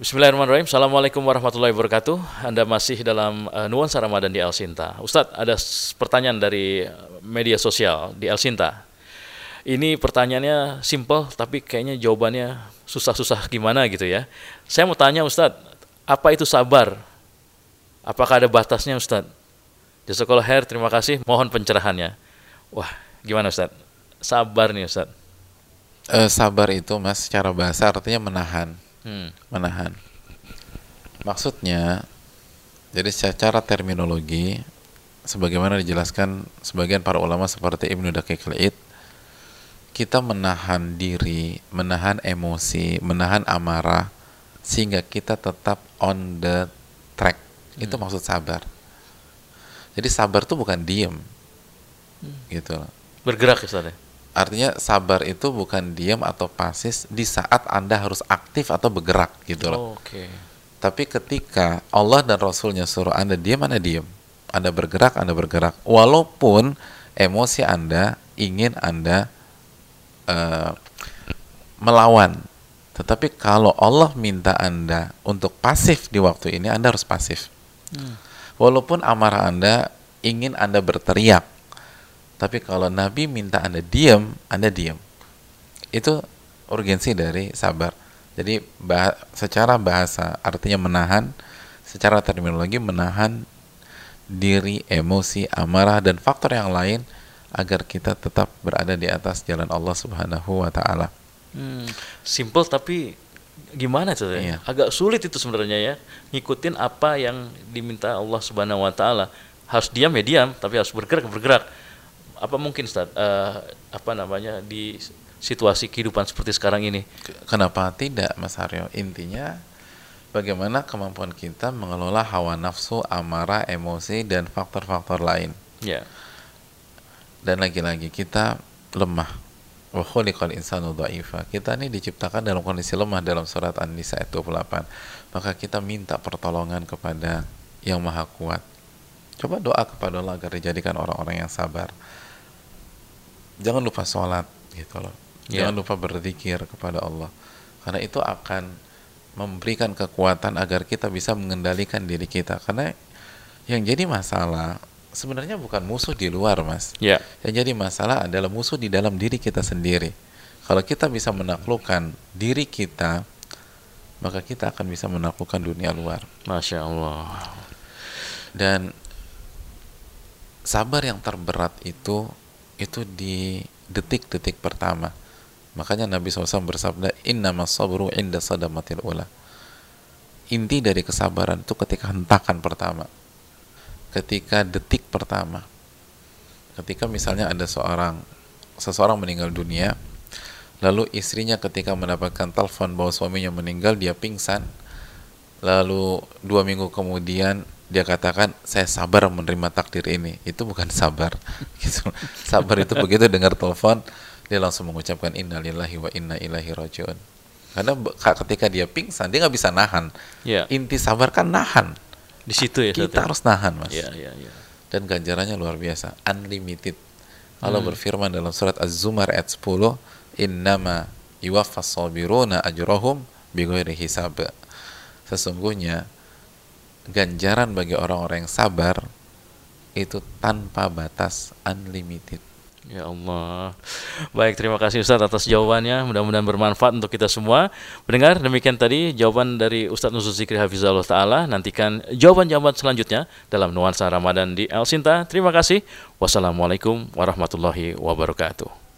Bismillahirrahmanirrahim. Assalamualaikum warahmatullahi wabarakatuh. Anda masih dalam uh, nuansa Ramadan di El Sinta. Ustadz, ada pertanyaan dari media sosial di El Sinta. Ini pertanyaannya simple, tapi kayaknya jawabannya susah-susah gimana gitu ya. Saya mau tanya Ustadz, apa itu sabar? Apakah ada batasnya Ustadz? Jazakallah khair, terima kasih. Mohon pencerahannya. Wah, gimana Ustadz? Sabar nih Ustadz. Uh, sabar itu mas secara bahasa artinya menahan hmm. menahan. Maksudnya, jadi secara terminologi, sebagaimana dijelaskan sebagian para ulama seperti Ibnu Daqiq al kita menahan diri, menahan emosi, menahan amarah, sehingga kita tetap on the track. Hmm. Itu maksud sabar. Jadi sabar itu bukan diem, hmm. gitu. Bergerak ya, Artinya sabar itu bukan diam atau pasis di saat Anda harus aktif atau bergerak gitu loh. Oh, Oke. Okay. Tapi ketika Allah dan Rasulnya suruh Anda diam, Anda diam. Anda bergerak, Anda bergerak. Walaupun emosi Anda ingin Anda uh, melawan. Tetapi kalau Allah minta Anda untuk pasif di waktu ini, Anda harus pasif. Hmm. Walaupun amarah Anda ingin Anda berteriak, tapi kalau Nabi minta Anda diam, Anda diam. Itu urgensi dari sabar. Jadi bah secara bahasa artinya menahan, secara terminologi menahan diri, emosi, amarah dan faktor yang lain agar kita tetap berada di atas jalan Allah Subhanahu wa taala. Hmm, simple tapi gimana tuh ya? Iya. Agak sulit itu sebenarnya ya, ngikutin apa yang diminta Allah Subhanahu wa taala. Harus diam ya diam, tapi harus bergerak bergerak apa mungkin Ustaz, uh, apa namanya di situasi kehidupan seperti sekarang ini? Kenapa tidak Mas Haryo? Intinya bagaimana kemampuan kita mengelola hawa nafsu, amarah, emosi dan faktor-faktor lain. Ya. Dan lagi-lagi kita lemah. Wa khuliqal insanu dha'ifa. Kita ini diciptakan dalam kondisi lemah dalam surat An-Nisa ayat 28. Maka kita minta pertolongan kepada yang maha kuat. Coba doa kepada Allah agar dijadikan orang-orang yang sabar jangan lupa sholat gitu loh. Yeah. jangan lupa berzikir kepada Allah. Karena itu akan memberikan kekuatan agar kita bisa mengendalikan diri kita. Karena yang jadi masalah sebenarnya bukan musuh di luar mas. Yeah. yang jadi masalah adalah musuh di dalam diri kita sendiri. Kalau kita bisa menaklukkan diri kita maka kita akan bisa menaklukkan dunia luar. Masya Allah. Dan sabar yang terberat itu itu di detik-detik pertama. Makanya Nabi SAW bersabda, Inna sabru inda sadamatil ula. Inti dari kesabaran itu ketika hentakan pertama. Ketika detik pertama. Ketika misalnya ada seorang seseorang meninggal dunia, lalu istrinya ketika mendapatkan telepon bahwa suaminya meninggal, dia pingsan. Lalu dua minggu kemudian dia katakan saya sabar menerima takdir ini. Itu bukan sabar. Gitu. Sabar itu begitu dengar telepon dia langsung mengucapkan innalillahi wa inna ilaihi rajiun. Karena ketika dia pingsan dia nggak bisa nahan. Yeah. inti sabar kan nahan. Di situ ya kita harus nahan mas. Yeah, yeah, yeah. dan ganjarannya luar biasa unlimited. Allah hmm. berfirman dalam surat Az-Zumar ayat 10 innama yuwaffas sabiruna ajrohum bighairi hisab. Sesungguhnya ganjaran bagi orang-orang yang sabar itu tanpa batas unlimited. Ya Allah. Baik, terima kasih Ustadz atas jawabannya. Mudah-mudahan bermanfaat untuk kita semua. Mendengar demikian tadi jawaban dari Ustadz Nusud Zikri Hafizullah Ta'ala. Nantikan jawaban-jawaban selanjutnya dalam Nuansa Ramadan di El Sinta. Terima kasih. Wassalamualaikum warahmatullahi wabarakatuh.